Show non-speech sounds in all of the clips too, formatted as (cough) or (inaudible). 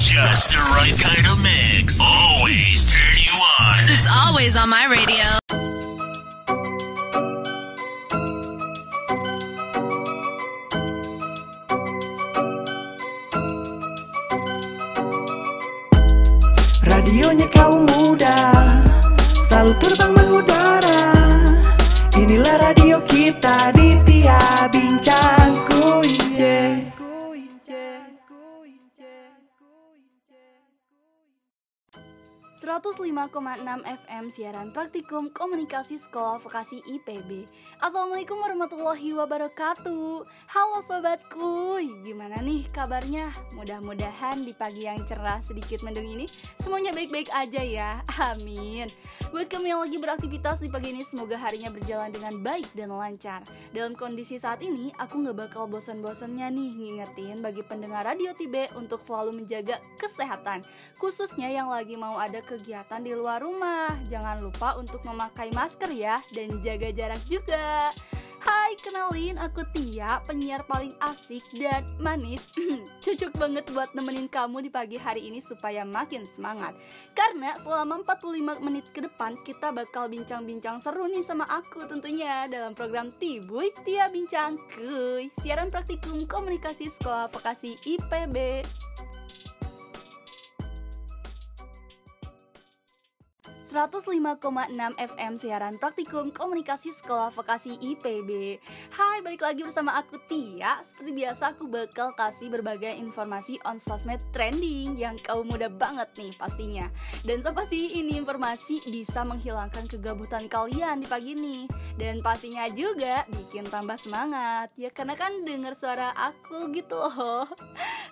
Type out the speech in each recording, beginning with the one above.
Just the right kind of mix. Always turn you on. It's always on my radio. 105,6 FM siaran praktikum komunikasi sekolah vokasi IPB Assalamualaikum warahmatullahi wabarakatuh. Halo sobatku, gimana nih kabarnya? Mudah-mudahan di pagi yang cerah sedikit mendung ini Semuanya baik-baik aja ya, amin. Buat kamu yang lagi beraktivitas di pagi ini Semoga harinya berjalan dengan baik dan lancar. Dalam kondisi saat ini, aku gak bakal bosan-bosannya nih Ngingetin bagi pendengar Radio Tibe untuk selalu menjaga kesehatan Khususnya yang lagi mau ada ke kegiatan di luar rumah. Jangan lupa untuk memakai masker ya dan jaga jarak juga. Hai, kenalin aku Tia, penyiar paling asik dan manis. (clears throat) Cocok banget buat nemenin kamu di pagi hari ini supaya makin semangat. Karena selama 45 menit ke depan kita bakal bincang-bincang seru nih sama aku tentunya dalam program Tibuy Tia Bincang Kuy, siaran praktikum komunikasi sekolah vokasi IPB. 105,6 FM siaran praktikum komunikasi sekolah vokasi IPB Hai balik lagi bersama aku Tia. Seperti biasa aku bakal kasih berbagai informasi on sosmed trending Yang kau muda banget nih pastinya. Dan so pasti ini informasi bisa menghilangkan kegabutan kalian di pagi ini. Dan pastinya juga bikin tambah semangat. Ya karena kan denger suara aku gitu loh. (laughs)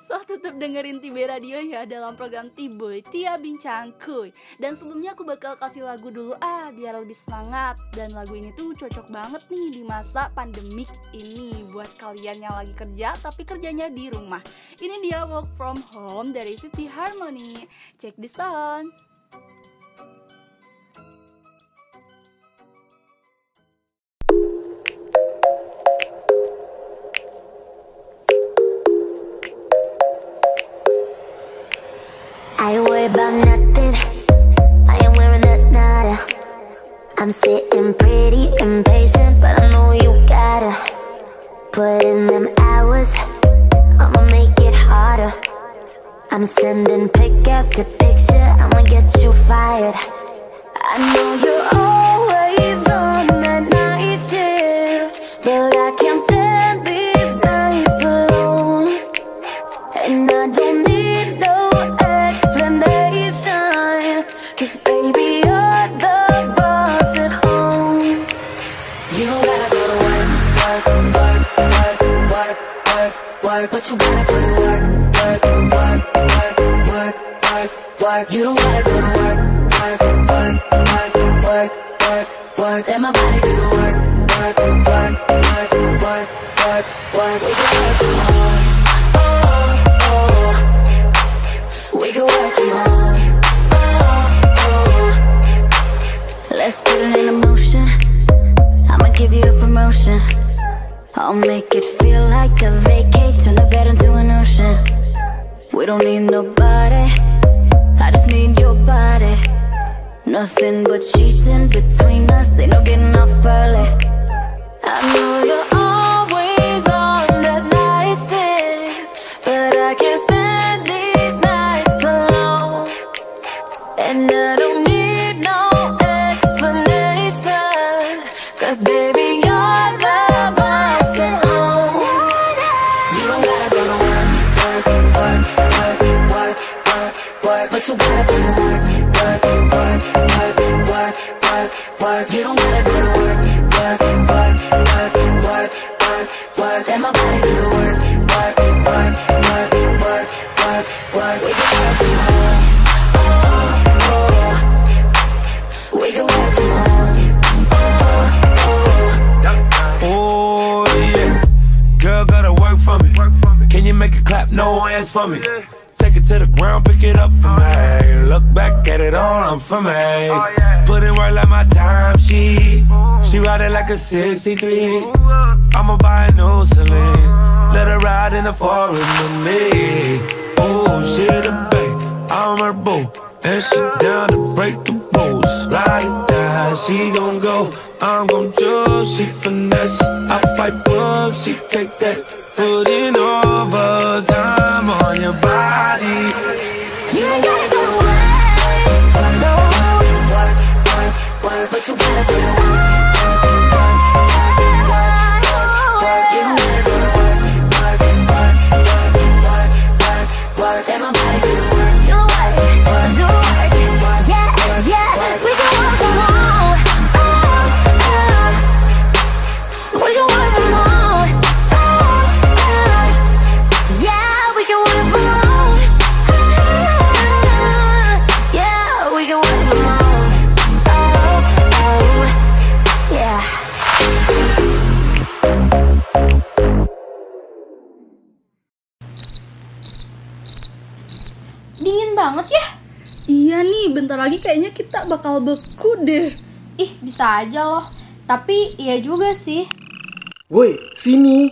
So tetap dengerin Tibe Radio ya dalam program Tiboy Tia Bincang Kuy. Dan sebelumnya aku bakal kasih lagu dulu ah biar lebih semangat dan lagu ini tuh cocok banget nih di masa pandemik ini buat kalian yang lagi kerja tapi kerjanya di rumah. Ini dia work from home dari 50 Harmony. Check this out. Sitting pretty impatient, but I know you gotta put in them hours. I'ma make it harder. I'm sending pick after picture. I'ma get you fired. I know you're always work, work, work, work. Let my body do the work, work, work, work, work, work, work. We can work tomorrow. Oh, oh. oh. We can work tomorrow. Oh, oh. Let's put it in motion. I'ma give you a promotion. I'll make it feel like a vacate. Turn the bed into an ocean. We don't need nobody. I just need your body. Nothing but sheets in between us. Ain't no getting off early. I know you're always on that night shift, but I can't stand these nights alone. And I for me. Take it to the ground, pick it up for me. Look back at it all, I'm for me. Put in work like my time she. She ride it like a 63. I'ma buy a new Celine. Let her ride in the forest with me. Oh, she the best. purple. And she down to break the rules. Ride die, she gon' go. I'm gon' choose, she finesse. I fight bugs, she take that. Put in overtime Dingin banget ya? Iya nih, bentar lagi kayaknya kita bakal beku deh. Ih, bisa aja loh. Tapi iya juga sih. Woi, sini.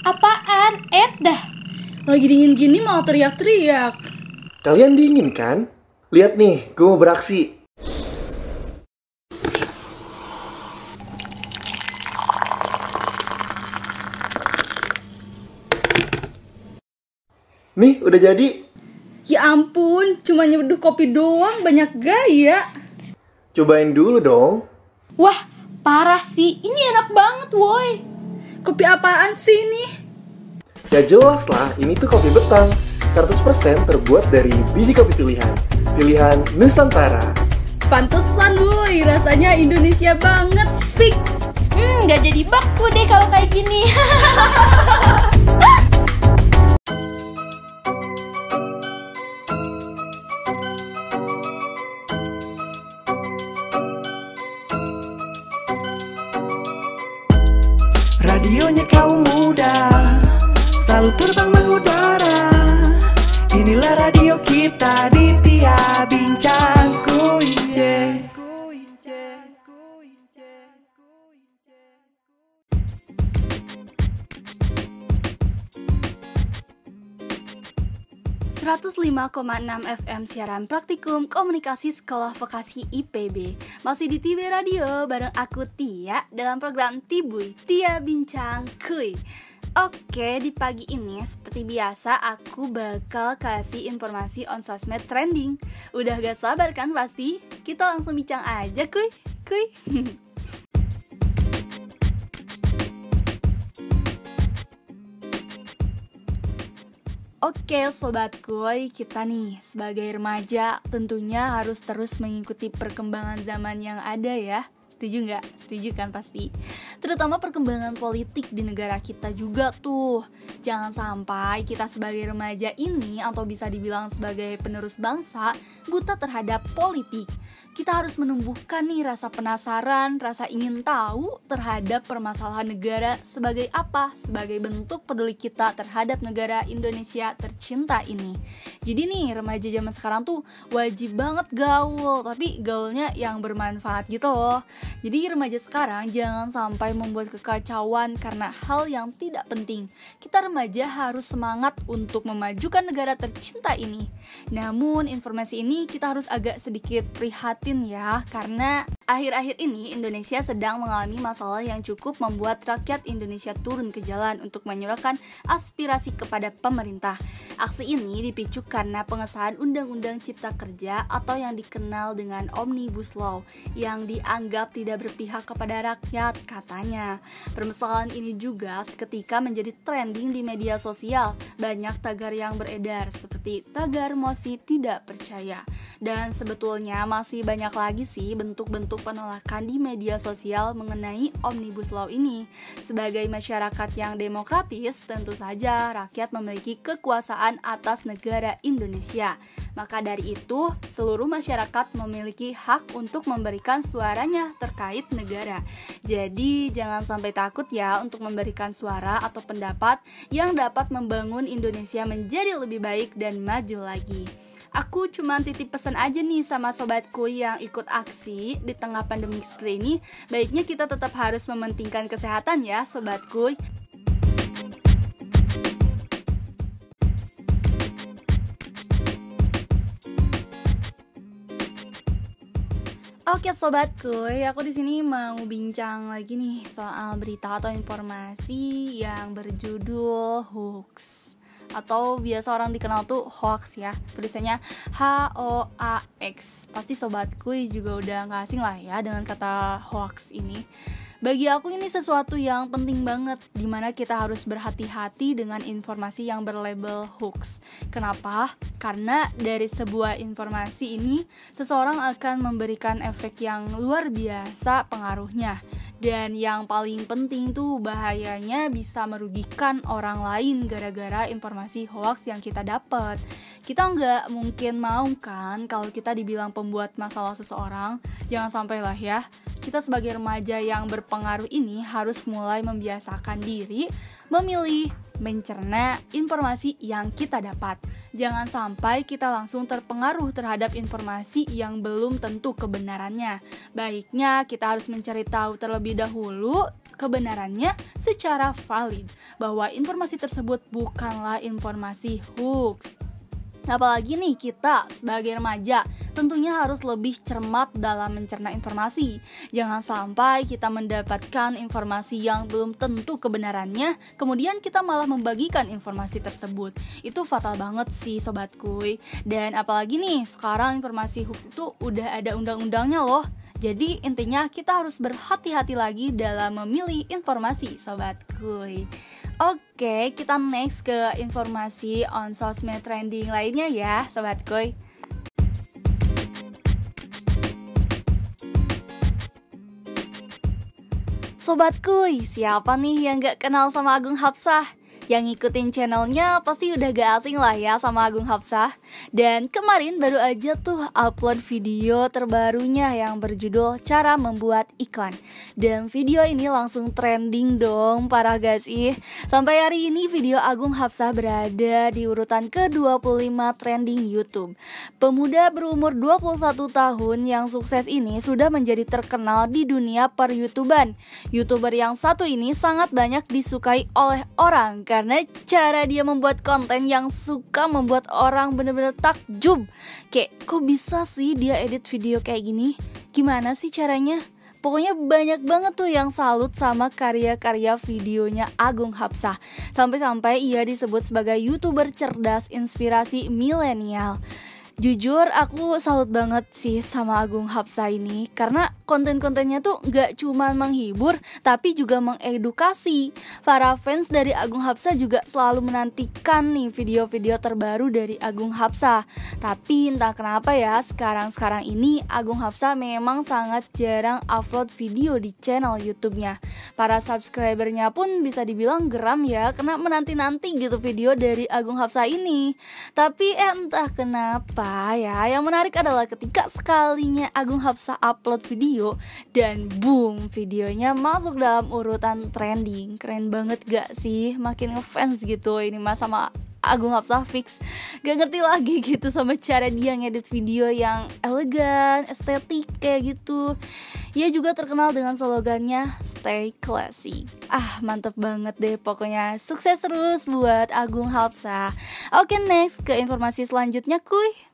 Apaan? Eh dah. Lagi dingin gini malah teriak-teriak. Kalian dingin kan? Lihat nih, gue mau beraksi. Nih, udah jadi. Ampun, cuma nyeduh kopi doang, banyak gaya. Cobain dulu dong. Wah, parah sih. Ini enak banget, woi. Kopi apaan sih ini? Ya jelas lah, ini tuh kopi betang. 100% terbuat dari biji kopi pilihan. Pilihan Nusantara. Pantesan, woi. Rasanya Indonesia banget. Fix. Hmm, nggak jadi baku deh kalau kayak gini. (laughs) 105,6 FM siaran praktikum komunikasi sekolah vokasi IPB Masih di TB Radio bareng aku Tia dalam program Tibui Tia Bincang Kuy Oke, di pagi ini seperti biasa aku bakal kasih informasi on sosmed trending. Udah gak sabar kan pasti? Kita langsung bincang aja kuy Kuy (laughs) Oke sobat kuy, kita nih sebagai remaja tentunya harus terus mengikuti perkembangan zaman yang ada ya Setuju nggak? Setuju kan pasti Terutama perkembangan politik di negara kita juga tuh Jangan sampai kita sebagai remaja ini atau bisa dibilang sebagai penerus bangsa Buta terhadap politik kita harus menumbuhkan nih rasa penasaran, rasa ingin tahu terhadap permasalahan negara sebagai apa? Sebagai bentuk peduli kita terhadap negara Indonesia tercinta ini. Jadi nih remaja zaman sekarang tuh wajib banget gaul, tapi gaulnya yang bermanfaat gitu loh. Jadi remaja sekarang jangan sampai membuat kekacauan karena hal yang tidak penting. Kita remaja harus semangat untuk memajukan negara tercinta ini. Namun informasi ini kita harus agak sedikit prihatin ya karena akhir-akhir ini Indonesia sedang mengalami masalah yang cukup membuat rakyat Indonesia turun ke jalan untuk menyuarakan aspirasi kepada pemerintah. Aksi ini dipicu karena pengesahan Undang-Undang Cipta Kerja atau yang dikenal dengan Omnibus Law yang dianggap tidak berpihak kepada rakyat katanya. Permasalahan ini juga seketika menjadi trending di media sosial. Banyak tagar yang beredar seperti tagar mosi tidak percaya. Dan sebetulnya masih banyak lagi sih bentuk-bentuk penolakan di media sosial mengenai Omnibus Law ini. Sebagai masyarakat yang demokratis, tentu saja rakyat memiliki kekuasaan atas negara Indonesia. Maka dari itu, seluruh masyarakat memiliki hak untuk memberikan suaranya terkait negara. Jadi, jangan sampai takut ya untuk memberikan suara atau pendapat yang dapat membangun Indonesia menjadi lebih baik dan maju lagi. Aku cuma titip pesan aja nih sama sobatku yang ikut aksi di tengah pandemi seperti ini. Baiknya kita tetap harus mementingkan kesehatan ya sobatku. Oke sobatku, aku di sini mau bincang lagi nih soal berita atau informasi yang berjudul hoax. Atau biasa orang dikenal tuh hoax ya. Tulisannya H O A X. Pasti sobatku juga udah nggak asing lah ya dengan kata hoax ini bagi aku ini sesuatu yang penting banget di mana kita harus berhati-hati dengan informasi yang berlabel hoax. Kenapa? Karena dari sebuah informasi ini seseorang akan memberikan efek yang luar biasa pengaruhnya dan yang paling penting tuh bahayanya bisa merugikan orang lain gara-gara informasi hoax yang kita dapat. Kita nggak mungkin mau kan kalau kita dibilang pembuat masalah seseorang, jangan sampai lah ya. Kita sebagai remaja yang berpengaruh ini harus mulai membiasakan diri memilih, mencerna informasi yang kita dapat. Jangan sampai kita langsung terpengaruh terhadap informasi yang belum tentu kebenarannya. Baiknya kita harus mencari tahu terlebih dahulu kebenarannya secara valid bahwa informasi tersebut bukanlah informasi hoax. Apalagi nih kita sebagai remaja tentunya harus lebih cermat dalam mencerna informasi. Jangan sampai kita mendapatkan informasi yang belum tentu kebenarannya, kemudian kita malah membagikan informasi tersebut. Itu fatal banget sih sobat kuy. Dan apalagi nih, sekarang informasi hoax itu udah ada undang-undangnya loh. Jadi intinya kita harus berhati-hati lagi dalam memilih informasi sobat kuy. Oke, kita next ke informasi on sosmed trending lainnya ya, sobat kuy. Sobat kuy, siapa nih yang gak kenal sama Agung Hapsah? Yang ngikutin channelnya pasti udah gak asing lah ya sama Agung Hafsah. Dan kemarin baru aja tuh upload video terbarunya yang berjudul Cara Membuat Iklan. Dan video ini langsung trending dong para gak sih? Sampai hari ini video Agung Hafsah berada di urutan ke-25 trending Youtube. Pemuda berumur 21 tahun yang sukses ini sudah menjadi terkenal di dunia per YouTuban Youtuber yang satu ini sangat banyak disukai oleh orang karena cara dia membuat konten yang suka membuat orang bener-bener takjub Kayak kok bisa sih dia edit video kayak gini? Gimana sih caranya? Pokoknya banyak banget tuh yang salut sama karya-karya videonya Agung Hapsah Sampai-sampai ia disebut sebagai youtuber cerdas inspirasi milenial Jujur aku salut banget sih sama Agung Hapsa ini. Karena konten-kontennya tuh gak cuma menghibur Tapi juga mengedukasi. Para fans dari Agung Hapsa juga selalu menantikan nih video-video terbaru dari Agung Hapsa. Tapi entah kenapa ya sekarang-sekarang ini Agung Hapsa memang sangat jarang upload video di channel YouTube-nya. Para subscribernya pun bisa dibilang geram ya Karena menanti-nanti gitu video dari Agung Hapsa ini. Tapi eh, entah kenapa apa ya? Yang menarik adalah ketika sekalinya Agung Hapsa upload video Dan boom videonya masuk dalam urutan trending. Keren banget gak sih? Makin ngefans gitu ini mas sama Agung Hapsah fix. Gak ngerti lagi (laughs) gitu sama cara dia ngedit video yang elegan, estetik kayak gitu. Ia juga terkenal dengan slogannya Stay Classy. Ah mantep banget deh pokoknya. Sukses terus buat Agung Hapsah Oke next ke informasi selanjutnya kuy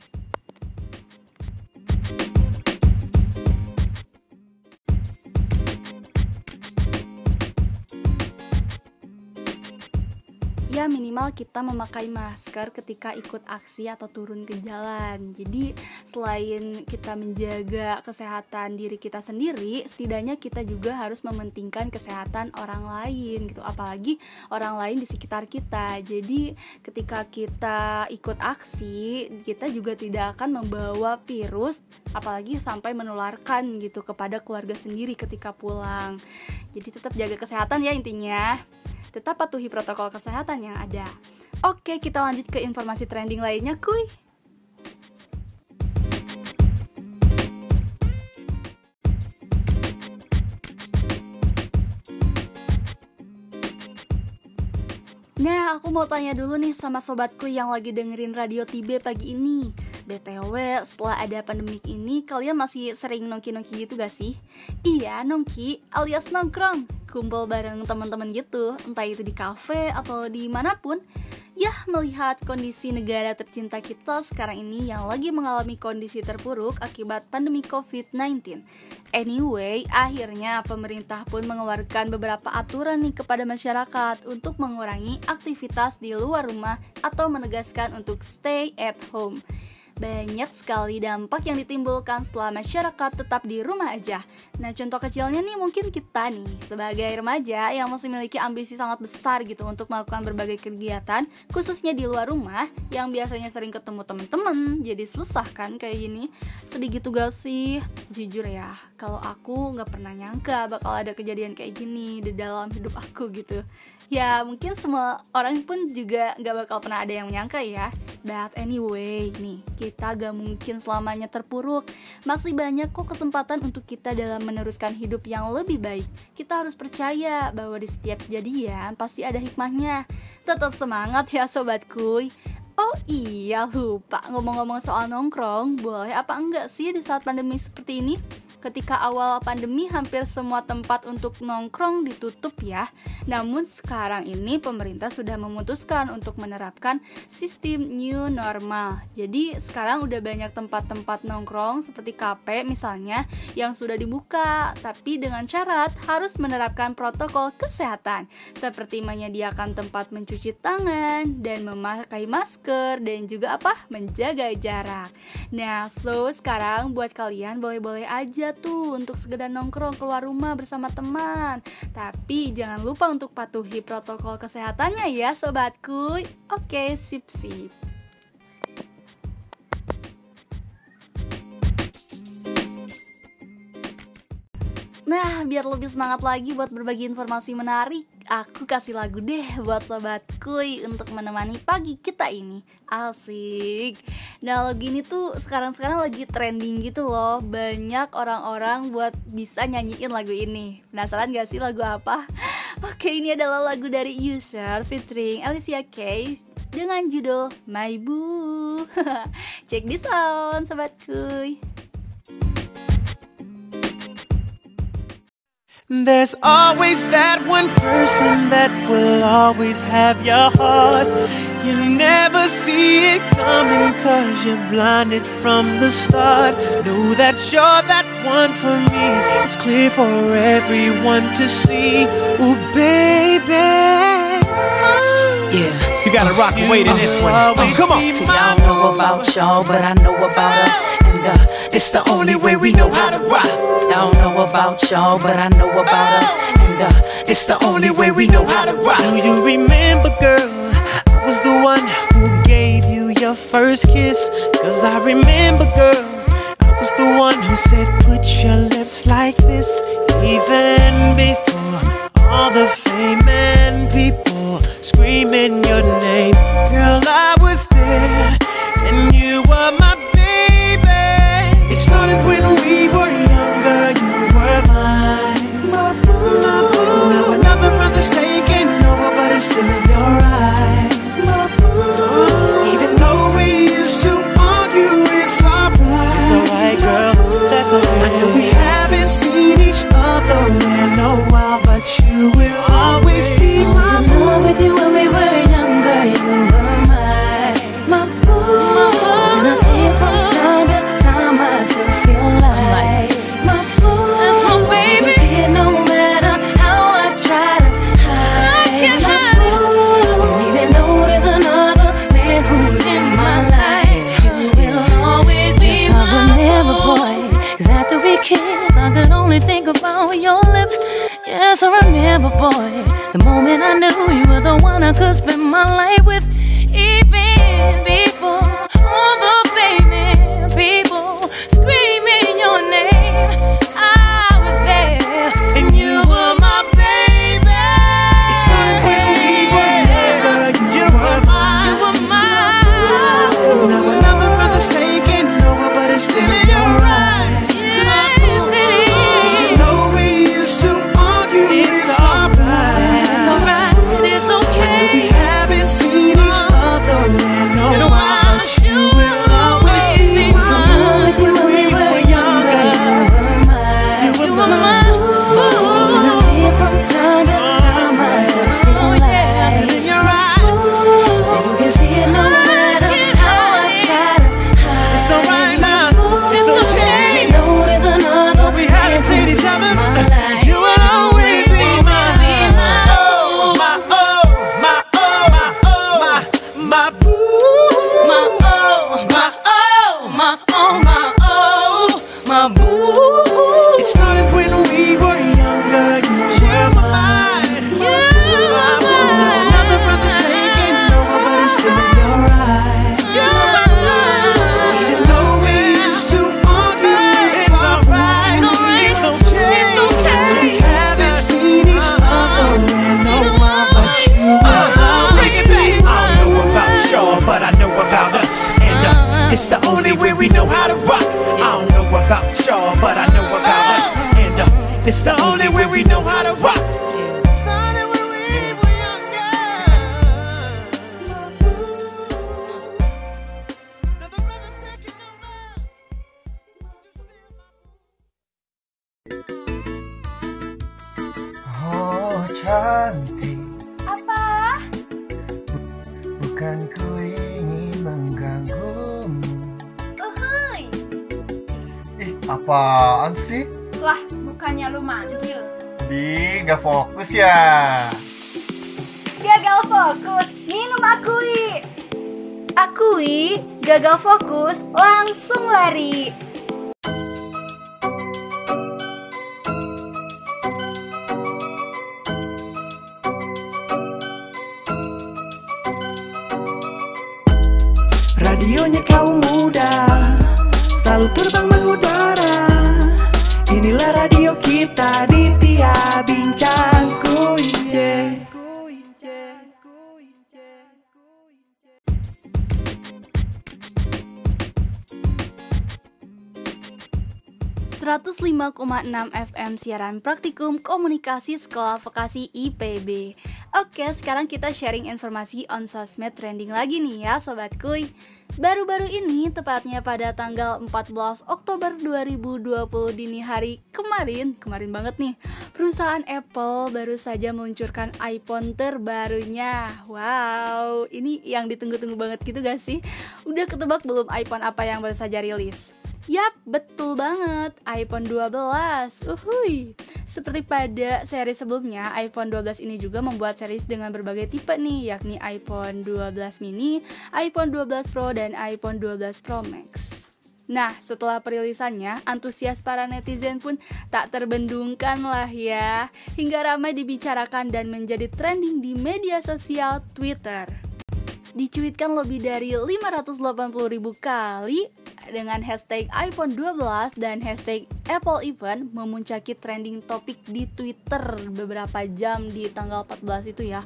minimal kita memakai masker ketika ikut aksi atau turun ke jalan. Jadi selain kita menjaga kesehatan diri kita sendiri, setidaknya kita juga harus mementingkan kesehatan orang lain gitu. Apalagi orang lain di sekitar kita. Jadi ketika kita ikut aksi, kita juga tidak akan membawa virus apalagi sampai menularkan gitu kepada keluarga sendiri ketika pulang. Jadi tetap jaga kesehatan ya intinya tetap patuhi protokol kesehatan yang ada. Oke, kita lanjut ke informasi trending lainnya, kuy. Nah, aku mau tanya dulu nih sama sobatku yang lagi dengerin Radio Tibe pagi ini. BTW, setelah ada pandemik ini, kalian masih sering nongki-nongki gitu gak sih? Iya, nongki alias nongkrong. Kumpul bareng teman-teman gitu, entah itu di kafe atau di mana pun. Ya, melihat kondisi negara tercinta kita sekarang ini yang lagi mengalami kondisi terpuruk akibat pandemi COVID-19. Anyway, akhirnya pemerintah pun mengeluarkan beberapa aturan nih kepada masyarakat untuk mengurangi aktivitas di luar rumah atau menegaskan untuk stay at home. Banyak sekali dampak yang ditimbulkan setelah masyarakat tetap di rumah aja. Nah, contoh kecilnya nih mungkin kita nih sebagai remaja yang masih memiliki ambisi sangat besar gitu untuk melakukan berbagai kegiatan, khususnya di luar rumah yang biasanya sering ketemu temen-temen, jadi susah kan kayak gini. Sedih gitu gak sih? Jujur ya, kalau aku nggak pernah nyangka bakal ada kejadian kayak gini di dalam hidup aku gitu. Ya mungkin semua orang pun juga nggak bakal pernah ada yang menyangka ya. But anyway, nih kita gak mungkin selamanya terpuruk. Masih banyak kok kesempatan untuk kita dalam meneruskan hidup yang lebih baik. Kita harus percaya bahwa di setiap kejadian pasti ada hikmahnya. Tetap semangat ya sobat kuy. Oh iya lupa ngomong-ngomong soal nongkrong, boleh apa enggak sih di saat pandemi seperti ini? Ketika awal pandemi hampir semua tempat untuk nongkrong ditutup ya. Namun sekarang ini pemerintah sudah memutuskan untuk menerapkan sistem new normal. Jadi sekarang udah banyak tempat-tempat nongkrong seperti kafe misalnya yang sudah dibuka, tapi dengan syarat harus menerapkan protokol kesehatan seperti menyediakan tempat mencuci tangan dan memakai masker dan juga apa? menjaga jarak. Nah, so sekarang buat kalian boleh-boleh aja tuh untuk sekedar nongkrong keluar rumah bersama teman. Tapi jangan lupa untuk patuhi protokol kesehatannya ya sobatku. Oke, sip-sip. Nah, biar lebih semangat lagi buat berbagi informasi menarik, aku kasih lagu deh buat sobat kuy untuk menemani pagi kita ini. Asik. Nah, lagu ini tuh sekarang-sekarang lagi trending gitu loh. Banyak orang-orang buat bisa nyanyiin lagu ini. Penasaran gak sih lagu apa? (laughs) Oke, ini adalah lagu dari User featuring Alicia Keys dengan judul My Boo. Cek di sound, sobat kuy. There's always that one person that will always have your heart. You never see it coming cause you're blinded from the start. Know that you're that one for me. It's clear for everyone to see. Ooh, baby. Yeah. You gotta rock and wait in this one. Oh, come on. See, I don't know about y'all, but I know about us. And uh, It's the only way we know how to rock. I don't know about y'all, but I know about us. And uh, It's the only way we know how to rock. Do you remember, girl? I was the one who gave you your first kiss. Cause I remember, girl. I was the one who said, put your lips like this. Even before all the Could spend my life with. Even before It's the only way we know how Gagal fokus, minum akui. Akui, gagal fokus, langsung lari. 105,6 FM siaran praktikum komunikasi sekolah vokasi IPB Oke sekarang kita sharing informasi on sosmed trending lagi nih ya Sobat Kuy Baru-baru ini tepatnya pada tanggal 14 Oktober 2020 dini hari kemarin Kemarin banget nih Perusahaan Apple baru saja meluncurkan iPhone terbarunya Wow ini yang ditunggu-tunggu banget gitu gak sih? Udah ketebak belum iPhone apa yang baru saja rilis? Yap, betul banget. iPhone 12. Uhuy. Seperti pada seri sebelumnya, iPhone 12 ini juga membuat series dengan berbagai tipe nih, yakni iPhone 12 mini, iPhone 12 Pro, dan iPhone 12 Pro Max. Nah, setelah perilisannya, antusias para netizen pun tak terbendungkan lah ya, hingga ramai dibicarakan dan menjadi trending di media sosial Twitter dicuitkan lebih dari 580 ribu kali dengan hashtag iPhone 12 dan hashtag Apple Event memuncaki trending topik di Twitter beberapa jam di tanggal 14 itu ya.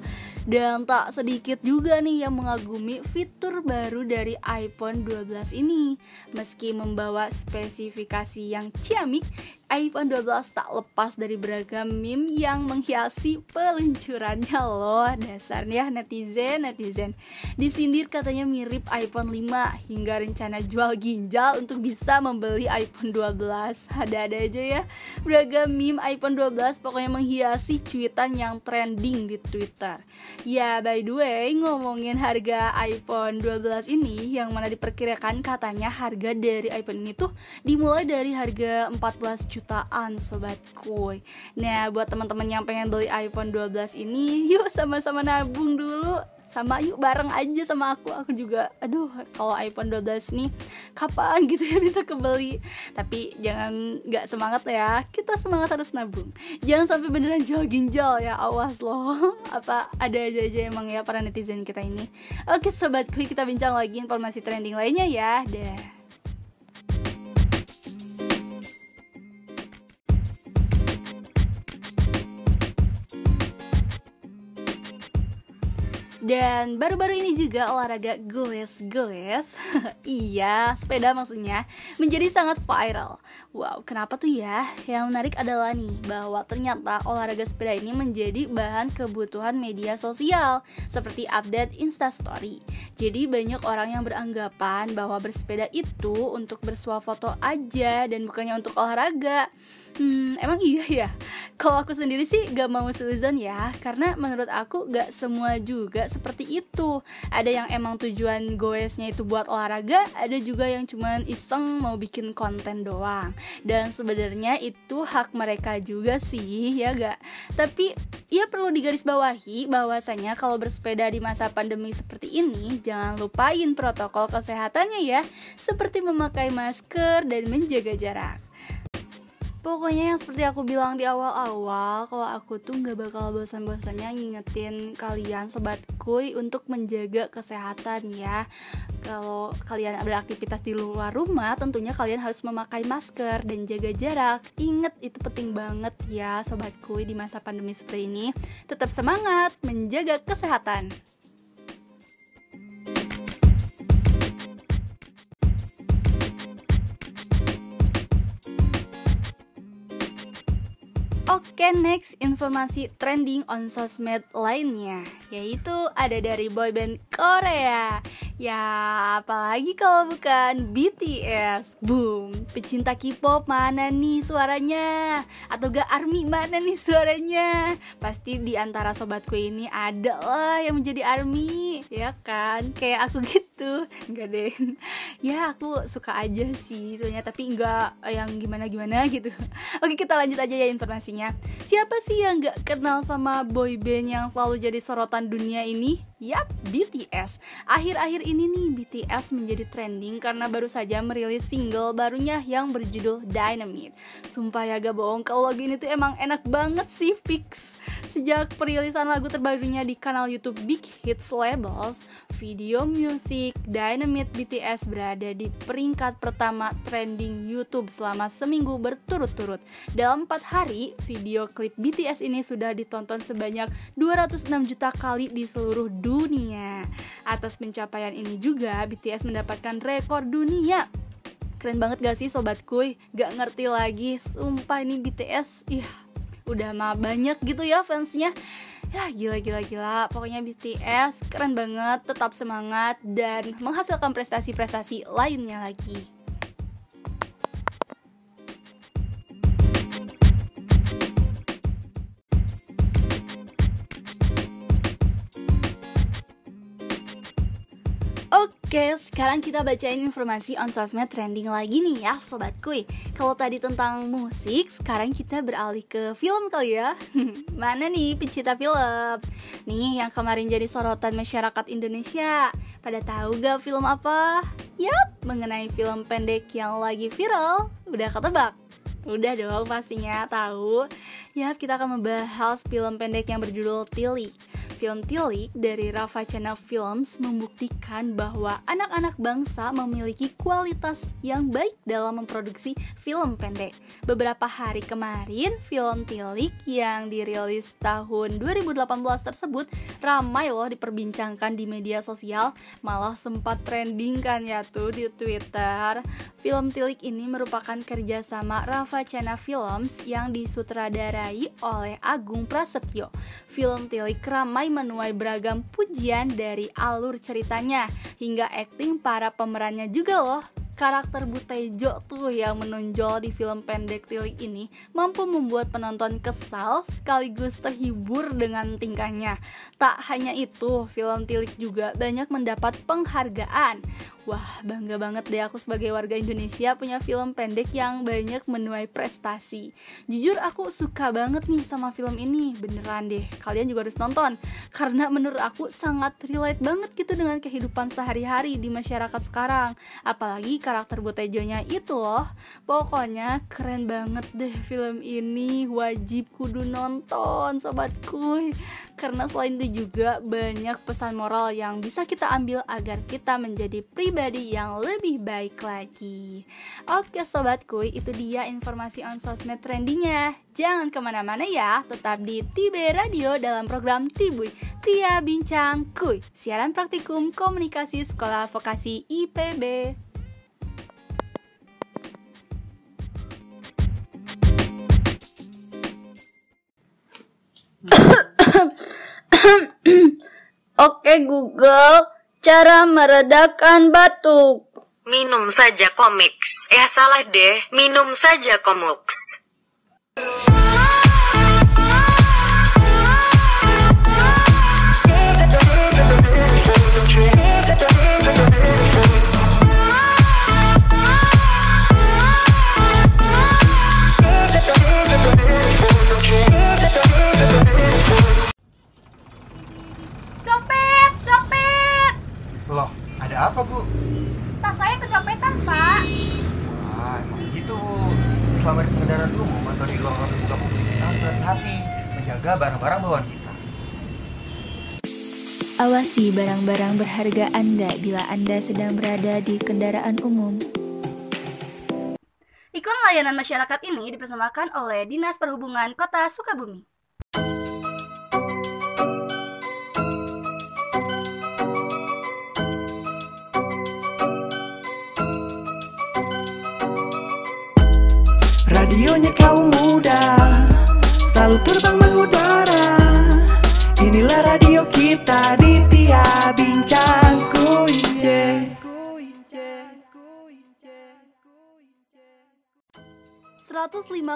Dan tak sedikit juga nih yang mengagumi fitur baru dari iPhone 12 ini. Meski membawa spesifikasi yang ciamik, iPhone 12 tak lepas dari beragam meme yang menghiasi peluncurannya loh. Dasarnya netizen, netizen. Disindir katanya mirip iPhone 5 hingga rencana jual ginjal untuk bisa membeli iPhone 12. Ada-ada aja ya. Beragam meme iPhone 12 pokoknya menghiasi cuitan yang trending di Twitter. Ya, by the way, ngomongin harga iPhone 12 ini yang mana diperkirakan katanya harga dari iPhone ini tuh dimulai dari harga 14 jutaan sobat kuy. Nah, buat teman-teman yang pengen beli iPhone 12 ini, yuk sama-sama nabung dulu. Sama yuk bareng aja sama aku. Aku juga aduh kalau iPhone 12 nih kapan (laughs) gitu ya bisa kebeli? Tapi jangan nggak semangat ya. Kita semangat harus nabung. Jangan sampai beneran jual ginjal ya awas loh. (laughs) Apa ada aja aja emang ya para netizen kita ini. Oke sobatku kita bincang lagi informasi trending lainnya ya. Deh Dan baru-baru ini juga olahraga goes-goes (laughs) Iya, sepeda maksudnya Menjadi sangat viral Wow, kenapa tuh ya? Yang menarik adalah nih Bahwa ternyata olahraga sepeda ini menjadi bahan kebutuhan media sosial Seperti update instastory Jadi banyak orang yang beranggapan bahwa bersepeda itu untuk bersuah foto aja Dan bukannya untuk olahraga Hmm, emang iya ya? Kalau aku sendiri sih gak mau suzon ya Karena menurut aku gak semua juga seperti itu. Ada yang emang tujuan goesnya itu buat olahraga Ada juga yang cuman iseng mau bikin konten doang. Dan sebenarnya itu hak mereka juga sih ya gak? Tapi ya perlu digarisbawahi bahwasanya kalau bersepeda di masa pandemi seperti ini Jangan lupain protokol kesehatannya ya. Seperti memakai masker dan menjaga jarak Pokoknya yang seperti aku bilang di awal-awal Kalau aku tuh gak bakal bosan-bosannya ngingetin kalian Sobat Kuy untuk menjaga kesehatan ya. Kalau kalian beraktivitas di luar rumah Tentunya kalian harus memakai masker dan jaga jarak. Ingat itu penting banget ya Sobat Kuy di masa pandemi seperti ini. Tetap semangat menjaga kesehatan Oke, next informasi trending on sosmed lainnya yaitu ada dari boyband Korea. Ya, apalagi kalau bukan BTS. Boom, pecinta K-pop mana nih suaranya? Atau gak ARMY mana nih suaranya? Pasti di antara sobatku ini ada lah yang menjadi ARMY, ya kan? Kayak aku (laughs) gitu. Enggak deh. Ya, aku suka aja sih soalnya tapi enggak yang gimana-gimana gitu. Oke, kita lanjut aja ya informasinya. Siapa sih yang gak kenal sama boyband yang selalu jadi sorotan dunia ini? Yap, BTS. Akhir-akhir ini nih BTS menjadi trending karena baru saja merilis single barunya yang berjudul Dynamite. Sumpah ya gak bohong, kalau lagu ini tuh emang enak banget sih fix. Sejak perilisan lagu terbarunya di kanal YouTube Big Hits Labels, video musik Dynamite BTS berada di peringkat pertama trending YouTube selama seminggu berturut-turut. Dalam 4 hari, video klip BTS ini sudah ditonton sebanyak 206 juta kali di seluruh dunia. Atas pencapaian ini juga BTS mendapatkan rekor dunia. Keren banget gak sih sobatku? Gak ngerti lagi, sumpah ini BTS, ih udah mah banyak gitu ya fansnya. Ya gila gila gila. Pokoknya BTS keren banget tetap semangat dan menghasilkan prestasi-prestasi lainnya lagi sekarang kita bacain informasi on sosmed trending lagi nih ya Sobat Kuy Kalau tadi tentang musik, sekarang kita beralih ke film kali ya (laughs) Mana nih pecinta film? Nih yang kemarin jadi sorotan masyarakat Indonesia Pada tahu gak film apa? Yap, mengenai film pendek yang lagi viral Udah ketebak? Udah dong pastinya tahu. Ya, kita akan membahas film pendek yang berjudul Tilik. Film Tilik dari Rafa Channel Films membuktikan bahwa anak-anak bangsa memiliki kualitas yang baik dalam memproduksi film pendek. Beberapa hari kemarin, film Tilik yang dirilis tahun 2018 tersebut ramai loh diperbincangkan di media sosial, malah sempat trending kan ya tuh di Twitter. Film Tilik ini merupakan kerjasama Rafa Channel Films yang disutradarai oleh Agung Prasetyo. Film Tilik ramai menuai beragam pujian dari alur ceritanya hingga akting para pemerannya juga loh. Karakter Butejo tuh yang menonjol di film pendek Tilik ini mampu membuat penonton kesal sekaligus terhibur dengan tingkahnya. Tak hanya itu, film Tilik juga banyak mendapat penghargaan. Wah, bangga banget deh aku sebagai warga Indonesia punya film pendek yang banyak menuai prestasi. Jujur aku suka banget nih sama film ini, beneran deh. Kalian juga harus nonton karena menurut aku sangat relate banget gitu dengan kehidupan sehari-hari di masyarakat sekarang. Apalagi karakter Botejonya itu loh. Pokoknya keren banget deh film ini, wajib kudu nonton sobatku. Karena selain itu juga banyak pesan moral yang bisa kita ambil agar kita menjadi pribadi yang lebih baik lagi. Oke sobatku, itu dia informasi on sosmed trendingnya. Jangan ke mana-mana ya, tetap di Tibe Radio dalam program Tibuy Tia Bincang Kuy, siaran praktikum komunikasi sekolah vokasi IPB. (coughs) Oke Google, Cara meredakan batuk. Minum saja komiks. Eh salah deh, minum saja komiks. Ada apa, Bu? Tas saya kecopetan, Pak. Wah, emang begitu, Bu. Selama di pengendara umum atau di ruang terbuka publik kita harus hati-hati menjaga barang-barang bawaan kita. Awasi barang-barang berharga Anda bila Anda sedang berada di kendaraan umum. Iklan layanan masyarakat ini dipersembahkan oleh Dinas Perhubungan Kota Sukabumi. Kaum muda. Selalu terbang mengudara. Inilah radio kita di tiap bincangku yeah. 105,6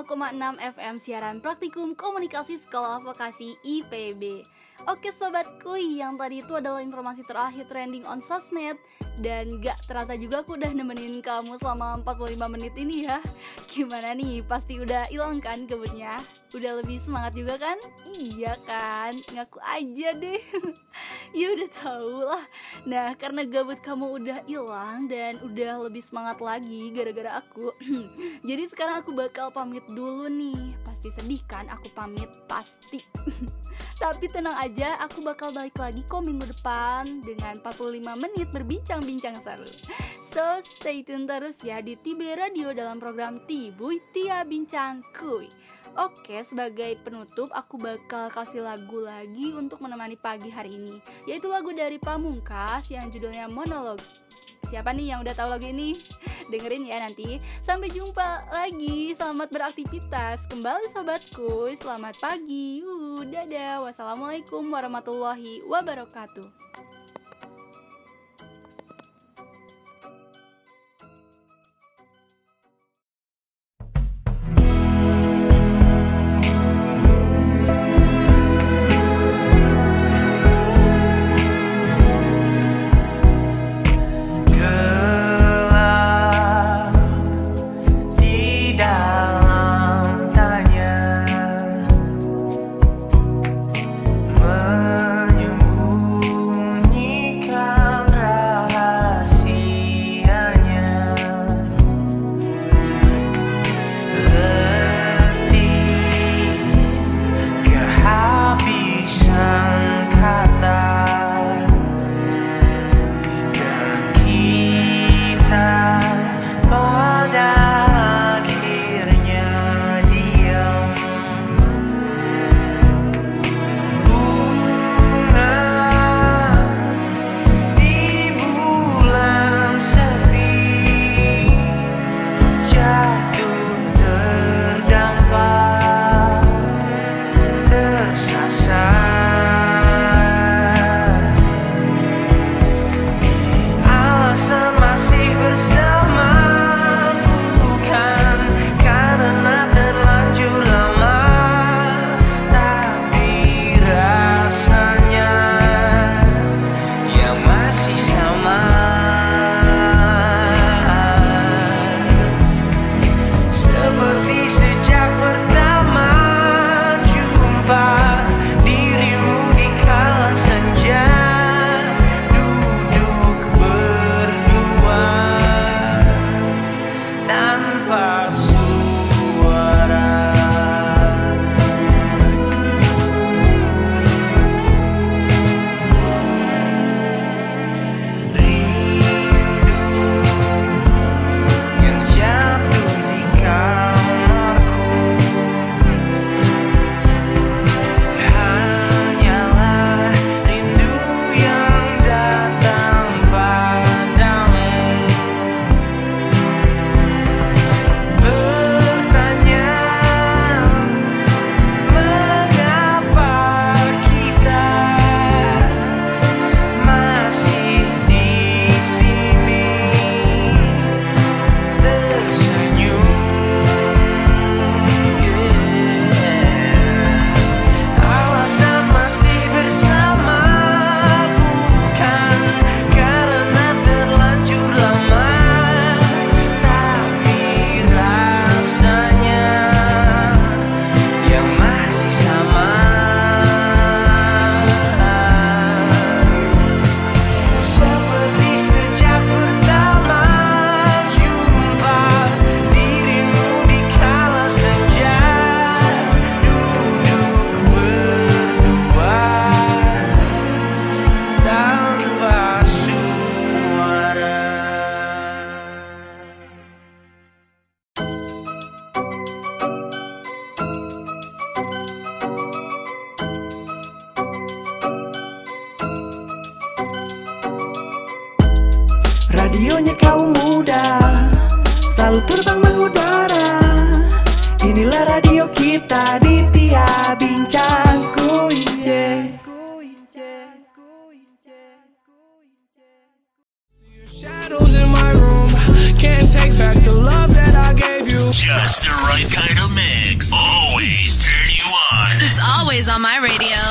FM siaran praktikum komunikasi sekolah vokasi IPB Oke sobat kuy, yang tadi itu adalah informasi terakhir trending on sosmed. Dan gak terasa juga aku udah nemenin kamu selama 45 menit ini ya. Gimana nih, pasti udah hilang kan kebutnya? Udah lebih semangat juga kan? Iya kan, ngaku aja deh. (laughs) Ya udah tau lah. Nah karena gabut kamu udah hilang dan udah lebih semangat lagi gara-gara aku (clears throat) Jadi sekarang aku bakal pamit dulu nih. Pasti sedih kan? Aku pamit, pasti (laughs) Tapi tenang aja, aku bakal balik lagi kok minggu depan dengan 45 menit berbincang-bincang seru. So, stay tune terus ya di Tibe Radio dalam program Tibuy Tia Bincang Kuy. Oke, sebagai penutup aku bakal kasih lagu lagi untuk menemani pagi hari ini, yaitu lagu dari Pamungkas yang judulnya Monolog. Siapa nih yang udah tahu lagu ini? (laughs) Dengerin ya nanti. Sampai jumpa lagi. Selamat beraktivitas. Kembali sobatku. Selamat pagi. Uh, dadah. Wassalamualaikum warahmatullahi wabarakatuh.